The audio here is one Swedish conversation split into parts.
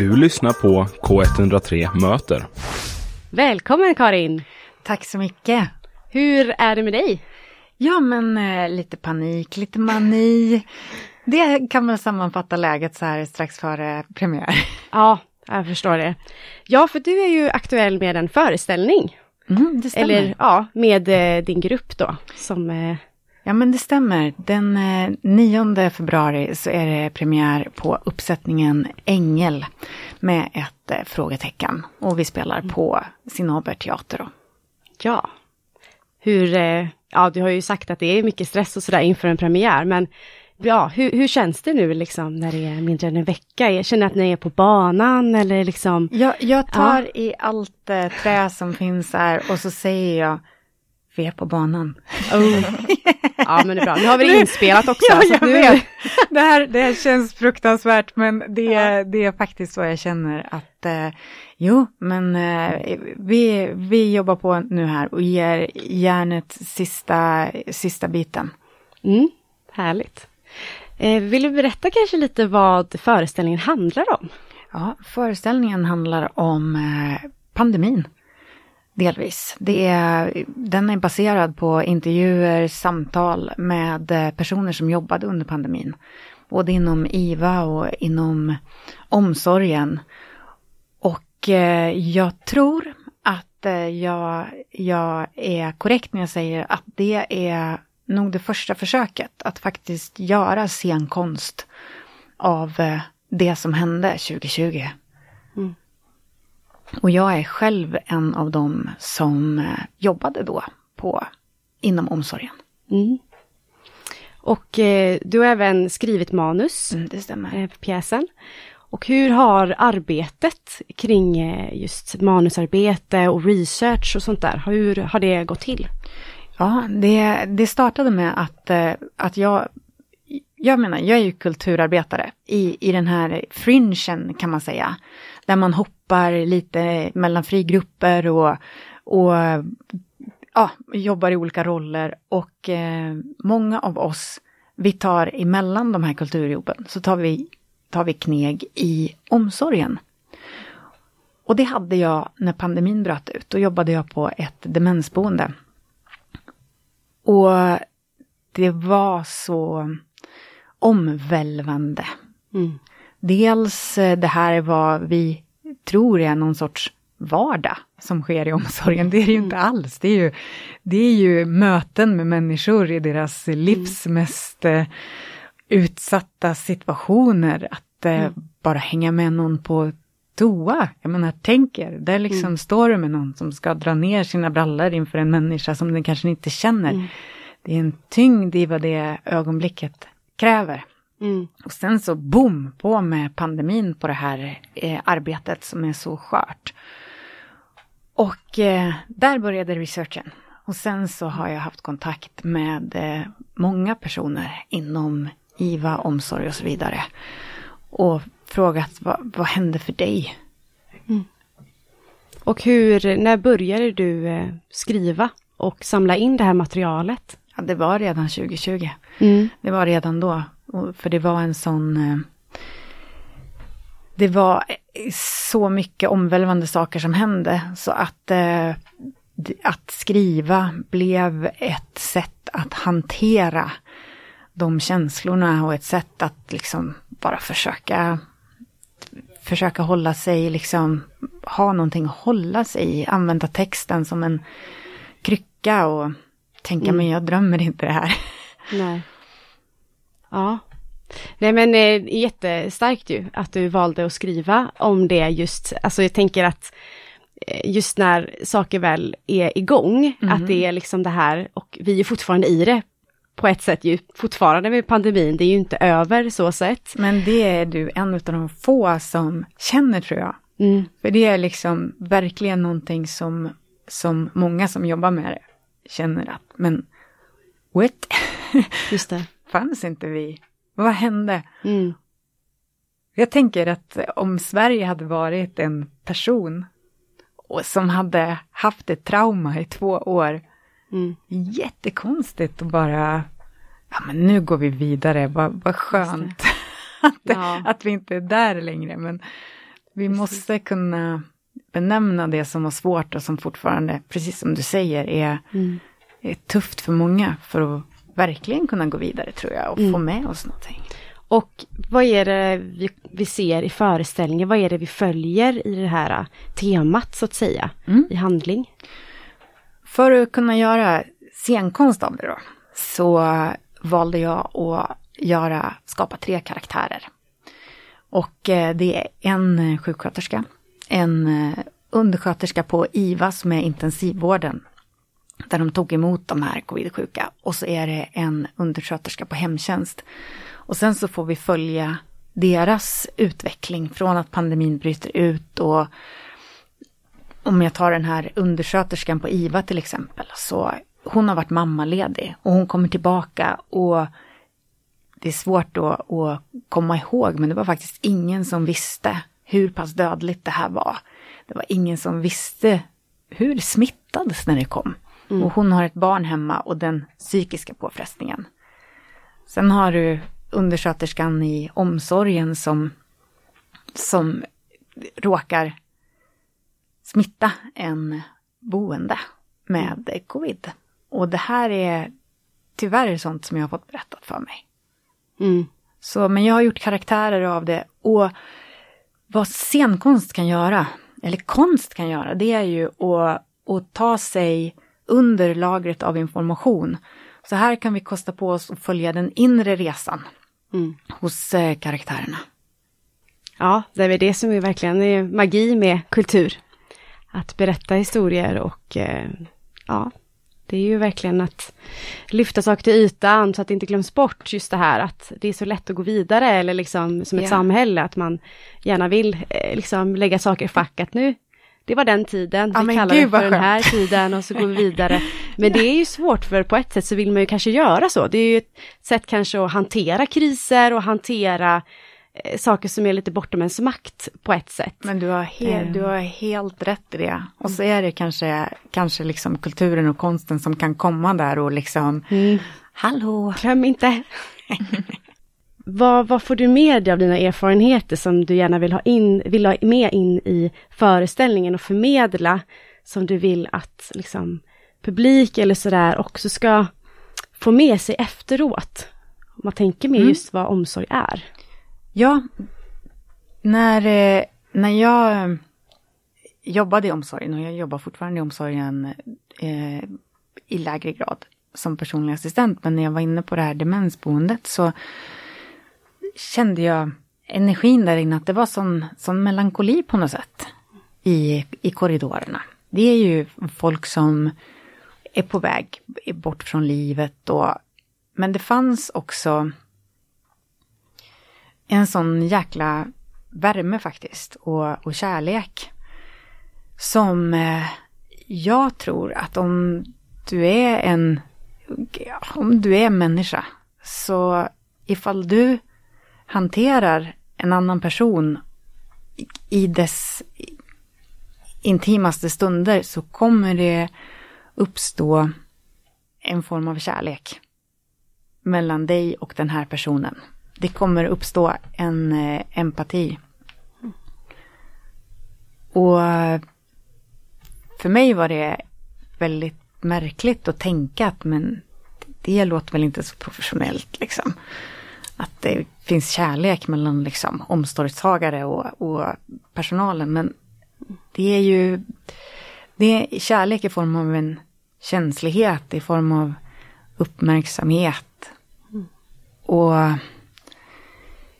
Du lyssnar på K103 Möter. Välkommen Karin! Tack så mycket. Hur är det med dig? Ja, men eh, lite panik, lite mani. Det kan man sammanfatta läget så här strax före premiär. Ja, jag förstår det. Ja, för du är ju aktuell med en föreställning. Mm, det stämmer. Eller ja, med eh, din grupp då. Som, eh, Ja, men det stämmer. Den eh, 9 februari så är det premiär på uppsättningen Ängel med ett eh, frågetecken. Och vi spelar på Cinnaber teater. Då. ja. Hur, eh, ja du har ju sagt att det är mycket stress och sådär inför en premiär, men ja, hur, hur känns det nu liksom när det är mindre än en vecka? Jag känner att ni är på banan eller liksom? Jag, jag tar i allt eh, trä som finns här och så säger jag vi är på banan. Oh. Ja, men det är bra. Nu har vi det inspelat också. Ja, så jag nu, vet. Det här, det här känns fruktansvärt men det, det är faktiskt så jag känner att eh, jo, men eh, vi, vi jobbar på nu här och ger järnet sista, sista biten. Mm, härligt. Eh, vill du berätta kanske lite vad föreställningen handlar om? Ja, föreställningen handlar om eh, pandemin. Delvis. Det är, den är baserad på intervjuer, samtal med eh, personer som jobbade under pandemin. Både inom IVA och inom omsorgen. Och eh, jag tror att eh, jag, jag är korrekt när jag säger att det är nog det första försöket att faktiskt göra scenkonst av det som hände 2020. Och jag är själv en av dem som eh, jobbade då på, inom omsorgen. Mm. Och eh, du har även skrivit manus Mm, det stämmer. eh, för pjäsen. Och hur har arbetet kring eh, just manusarbete och research och sånt där, hur har det gått till? Ja, det, det startade med att, eh, att jag, jag menar, jag är ju kulturarbetare i, i den här fringen kan man säga. Där man hoppar lite mellan frigrupper och, och ja, jobbar i olika roller. Och eh, många av oss, vi tar emellan de här kulturjobben, så tar vi, tar vi kneg i omsorgen. Och det hade jag när pandemin bröt ut. Då jobbade jag på ett demensboende. Och det var så omvälvande. Mm. Dels eh, det här är vad vi tror är någon sorts vardag som sker i omsorgen. Det är det ju inte alls. Det är ju, det är ju möten med människor i deras livs mest eh, utsatta situationer. Att eh, bara hänga med någon på toa. Jag menar, tänk er, där liksom står du med någon som ska dra ner sina brallor inför en människa som den kanske inte känner. Det är en tyngd i vad det ögonblicket kräver. Mm. Och sen så boom, på med pandemin på det här eh, arbetet som är så skört. Och eh, där började researchen. Och sen så har jag haft kontakt med eh, många personer inom IVA, omsorg och så vidare. Och frågat vad, vad hände för dig? Och hur, när började du eh, skriva och samla in det här materialet? Ja, det var redan 2020. Mm. Det var redan då. För det var en sån... eh, Det var så mycket omvälvande saker som hände. Så att, eh, att skriva blev ett sätt att hantera de känslorna och ett sätt att liksom bara försöka försöka hålla sig, liksom ha någonting att hålla sig i, använda texten som en krycka och tänka men jag drömmer inte det här. Nej. Ja. Nej men eh, jättestarkt ju att du valde att skriva om det just, alltså jag tänker att eh, just när saker väl är igång, att det är liksom det här, och vi är fortfarande i det på ett sätt ju, fortfarande med pandemin, det är ju inte över så sett. Men det är du en av de få som känner tror jag. Mm. För det är liksom verkligen någonting som, som många som jobbar med det känner att, men what? Just det. Fanns inte vi? Vad hände? Mm. Jag tänker att om Sverige hade varit en person som hade haft ett trauma i två år, Mm. jättekonstigt att bara, ja men nu går vi vidare, vad, vad skönt att, Ja. att vi inte är där längre. Men Vi måste kunna benämna det som var svårt och som fortfarande, precis som du säger, är, mm. är tufft för många för att verkligen kunna gå vidare tror jag och mm. få med oss någonting. Och vad är det vi, vi, ser i föreställningen? Vad är det vi följer i det här temat så att säga, mm. i handling? För att kunna göra scenkonst av det då, så valde jag att göra, skapa tre karaktärer. Och eh, det är en sjuksköterska, en eh, undersköterska på IVA som är intensivvården, där de tog emot de här covid-sjuka. Och så är det en undersköterska på hemtjänst. Och sen så får vi följa deras utveckling från att pandemin bryter ut och om jag tar den här undersköterskan på IVA till exempel, så hon har varit mammaledig och hon kommer tillbaka och det är svårt att, att komma ihåg, men det var faktiskt ingen som visste hur pass dödligt det här var. Det var ingen som visste hur det smittades när det kom. Mm. Och hon har ett barn hemma och den psykiska påfrestningen. Sen har du undersköterskan i omsorgen som, som råkar smitta en boende med covid. Och det här är tyvärr sånt som jag har fått berättat för mig. Mm. Så, men jag har gjort karaktärer av det. Och vad scenkonst kan göra, eller konst kan göra, det är ju att, att ta sig under lagret av information. Så här kan vi kosta på oss att följa den inre resan mm. hos eh, karaktärerna. Ja, det är det som är verkligen är magi med kultur. Att berätta historier och eh, ja, det är ju verkligen att lyfta saker till ytan så att det inte glöms bort just det här att det är så lätt att gå vidare eller liksom som ett yeah. samhälle att man gärna vill eh, liksom lägga saker i fack att nu det var den tiden, ja, vi kallar det för den här tiden och så går vi vidare. Men det är ju svårt för på ett sätt så vill man ju kanske göra så. Det är ju ett sätt kanske att hantera kriser och hantera eh, saker som är lite bortom ens makt på ett sätt. Men du har, he mm. du har helt rätt i det. Och så är det kanske, kanske liksom kulturen och konsten som kan komma där och liksom, mm. hallå! Glöm inte! Vad, vad, får du med dig av dina erfarenheter som du gärna vill ha, in, vill ha med in i föreställningen och förmedla som du vill att liksom, publik eller sådär också ska få med sig efteråt? Om man tänker med mm. just vad omsorg är. Ja, när, eh, när jag jobbade i omsorgen och jag jobbar fortfarande i omsorgen eh, i lägre grad som personlig assistent, men när jag var inne på det här demensboendet så kände jag energin där inne, att det var sån, sån melankoli på något sätt i, i korridorerna. Det är ju folk som är på väg bort från livet och men det fanns också en sån jäkla värme faktiskt och, och kärlek. Som eh, jag tror att om du är en, om du är människa, så ifall du hanterar en annan person i dess intimaste stunder så kommer det uppstå en form av kärlek mellan dig och den här personen. Det kommer uppstå en eh, empati. Och för mig var det väldigt märkligt att tänka att men det låter väl inte så professionellt liksom att det finns kärlek mellan liksom omsorgstagare och, och personalen. Men det är ju det är kärlek i form av en känslighet, i form av uppmärksamhet. Och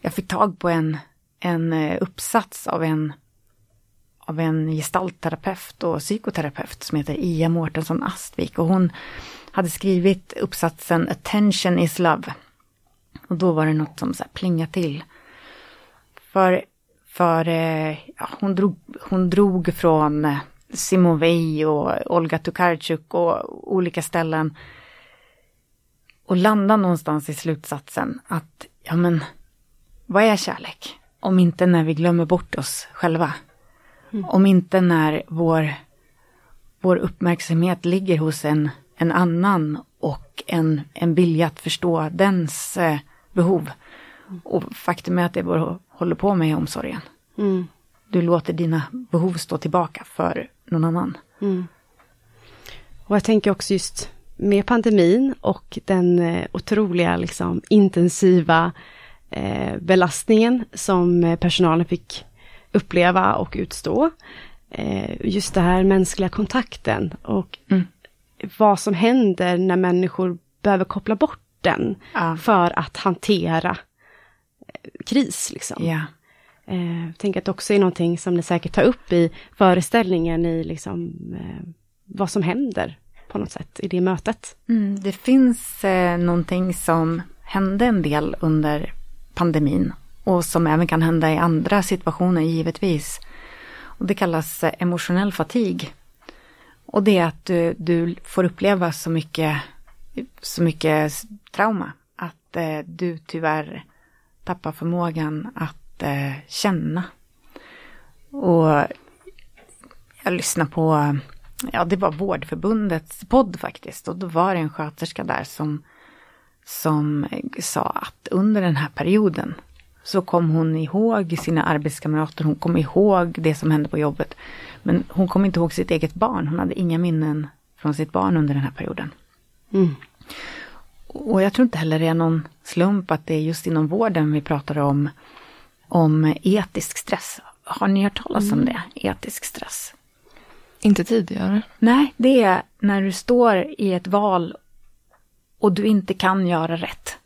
jag fick tag på en, en eh, uppsats av en, av en gestaltterapeut och psykoterapeut som heter Ia Mårtensson Astvik. Och hon hade skrivit uppsatsen Attention is love. Och då var det något som så här plingade till. För, för eh, ja, hon, drog, hon drog från eh, Simon Weil och Olga Tokarczuk och olika ställen. Och landade någonstans i slutsatsen att, ja men, vad är kärlek? Om inte när vi glömmer bort oss själva. Mm. Om inte när vår, vår uppmärksamhet ligger hos en, en annan och en, en vilja att förstå dens eh, behov. Och faktum är att det är vad håller på med i omsorgen. Mm. du låter dina behov stå tillbaka för någon annan. Mm. Och jag tänker också just med pandemin och den eh, otroliga liksom, intensiva eh, belastningen som eh, personalen fick uppleva och utstå. Eh, just det här mänskliga kontakten och mm. Vad som händer när människor behöver koppla bort den ja. för att hantera eh, kris. Liksom. Ja. Eh, tänker att det också är någonting som ni säkert tar upp i föreställningen i liksom, eh, vad som händer på något sätt i det mötet. Mm, det finns eh, någonting som hände en del under pandemin och som även kan hända i andra situationer givetvis. Och det kallas eh, emotionell fatig. Och det är att du, du, får uppleva så mycket, så mycket trauma att eh, du tyvärr tappar förmågan att eh, känna. Och jag lyssnar på ja det var Vårdförbundets podd faktiskt och då var det en sköterska där som, som eh, sa att under den här perioden så kom hon ihåg sina arbetskamrater, hon kom ihåg det som hände på jobbet. Men hon kom inte ihåg sitt eget barn, hon hade inga minnen från sitt barn under den här perioden. Mm. Och jag tror inte heller det är någon slump att det är just inom vården vi pratar om, om etisk stress. Har ni hört talas om mm. det? Etisk stress. Inte tidigare? Nej, det är när du står i ett val och du inte kan göra rätt.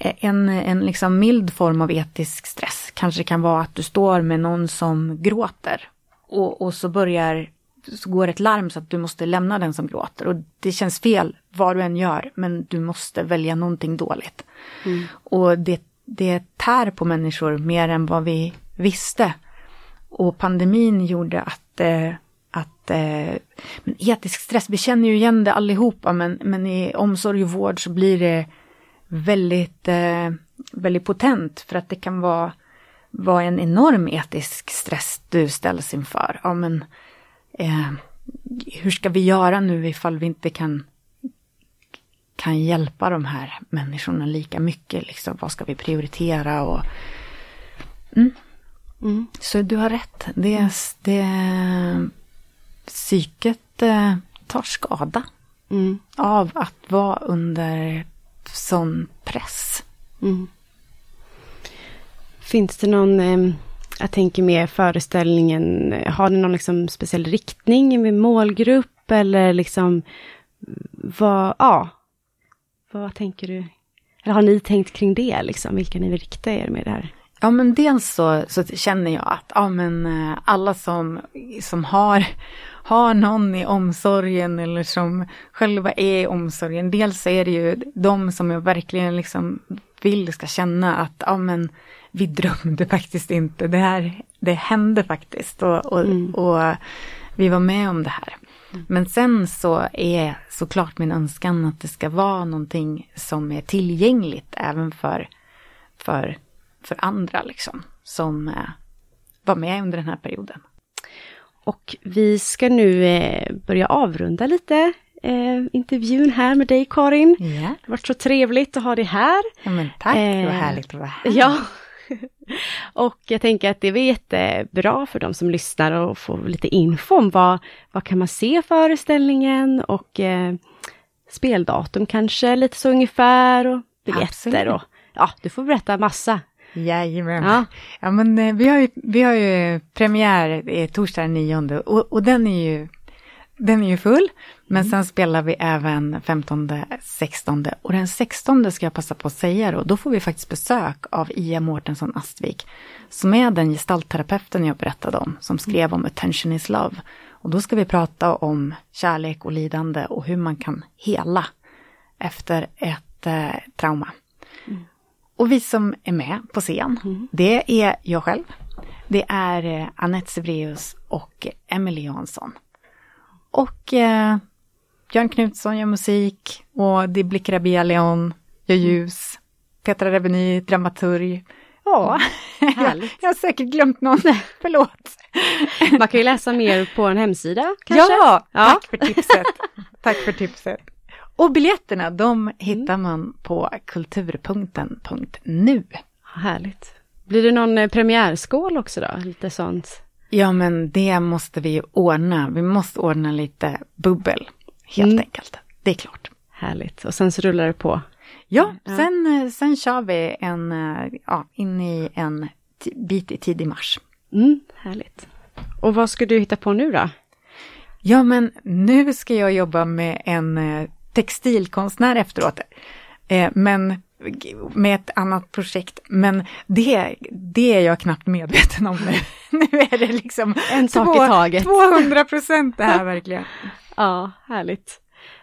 En, en liksom mild form av etisk stress kanske kan vara att du står med någon som gråter. Och, och så börjar, så går ett larm så att du måste lämna den som gråter. Och det känns fel vad du än gör, men du måste välja någonting dåligt. Mm. Och det, det tär på människor mer än vad vi visste. Och pandemin gjorde att eh, att eh, men etisk stress, vi känner ju igen det allihopa men, men i omsorg och vård så blir det väldigt, eh, väldigt potent för att det kan vara, vara en enorm etisk stress du ställs inför. Ja, men, eh, hur ska vi göra nu ifall vi inte kan, kan hjälpa de här människorna lika mycket? Liksom, vad ska vi prioritera? Och, mm. Mm. Så du har rätt. Det, det, psyket eh, tar skada mm. av att vara under sån press. Mm. Finns det någon, eh, jag tänker mer föreställningen, eh, har ni någon liksom speciell riktning med målgrupp eller liksom vad, ja, vad tänker du? Eller har ni tänkt kring det liksom, vilka ni vill rikta er med det här? Ja men dels så, så känner jag att ja, men, eh, alla som, som har har någon i omsorgen eller som själva är i omsorgen. Dels är det ju de som jag verkligen liksom vill ska känna att ja men vi drömde faktiskt inte. Det här, det hände faktiskt och, och, mm. och vi var med om det här. Men sen så är såklart min önskan att det ska vara någonting som är tillgängligt även för, för, för andra liksom. Som eh, var med under den här perioden. Och vi ska nu eh, börja avrunda lite eh, intervjun här med dig Karin. Yeah. Det har varit så trevligt att ha dig här. Ja, men tack, eh, det var härligt att vara här. Ja. och jag tänker att det är jättebra för de som lyssnar och får lite info om vad, vad kan man se föreställningen och eh, speldatum kanske lite så ungefär och biljetter Absolut. och ja, du får berätta massa Jajamän. Ja. ja men eh, vi har ju, vi har ju premiär eh, torsdag den 9 och, och den är ju den är ju full, men mm. sen spelar vi även 15, 16 och den 16 ska jag passa på att säga då, då får vi faktiskt besök av Ia Mårtensson Astvik, som är den gestaltterapeuten jag berättade om, som skrev om Attention is Love. Och då ska vi prata om kärlek och lidande och hur man kan hela efter ett eh, trauma. Och vi som är med på scen, mm. det är jag själv. Det är eh, Anette Sevreus och Emelie Jansson. Och eh, Björn Knutsson gör musik och det blir Krabia Leon gör ljus. Petra Reveny, dramaturg. Ja, jag, jag har säkert glömt någon. Förlåt. Man kan ju läsa mer på en hemsida kanske? Ja, ja. tack för tipset. tack för tipset. Och biljetterna, de hittar man på kulturpunkten.nu. Härligt. Blir det någon eh, premiärskål också då? Lite sånt? Ja, men det måste vi ordna. Vi måste ordna lite bubbel, helt Mm. enkelt. Det är klart. Härligt. Och sen så rullar det på. Ja, Ja. Sen, eh, sen kör vi en, eh, ja, in i en bit i tidig mars. Mm, härligt. Och vad ska du hitta på nu då? Ja, men nu ska jag jobba med en textilkonstnär efteråt. Eh, men med ett annat projekt. Men det, det är jag knappt medveten om nu. nu är det liksom En sak i taget. 200 procent det här verkligen. Ja, härligt.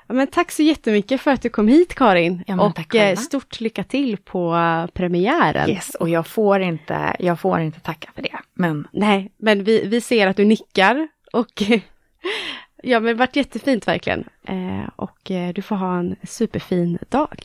Men tack så jättemycket för att du kom hit Karin. Ja, och tack eh, själva. stort lycka till på eh, premiären. Yes, och jag får inte, jag får inte tacka för det. Men Nej, men vi, vi ser att du nickar och ja, men det varit jättefint verkligen. Eh, och eh, du får ha en superfin dag.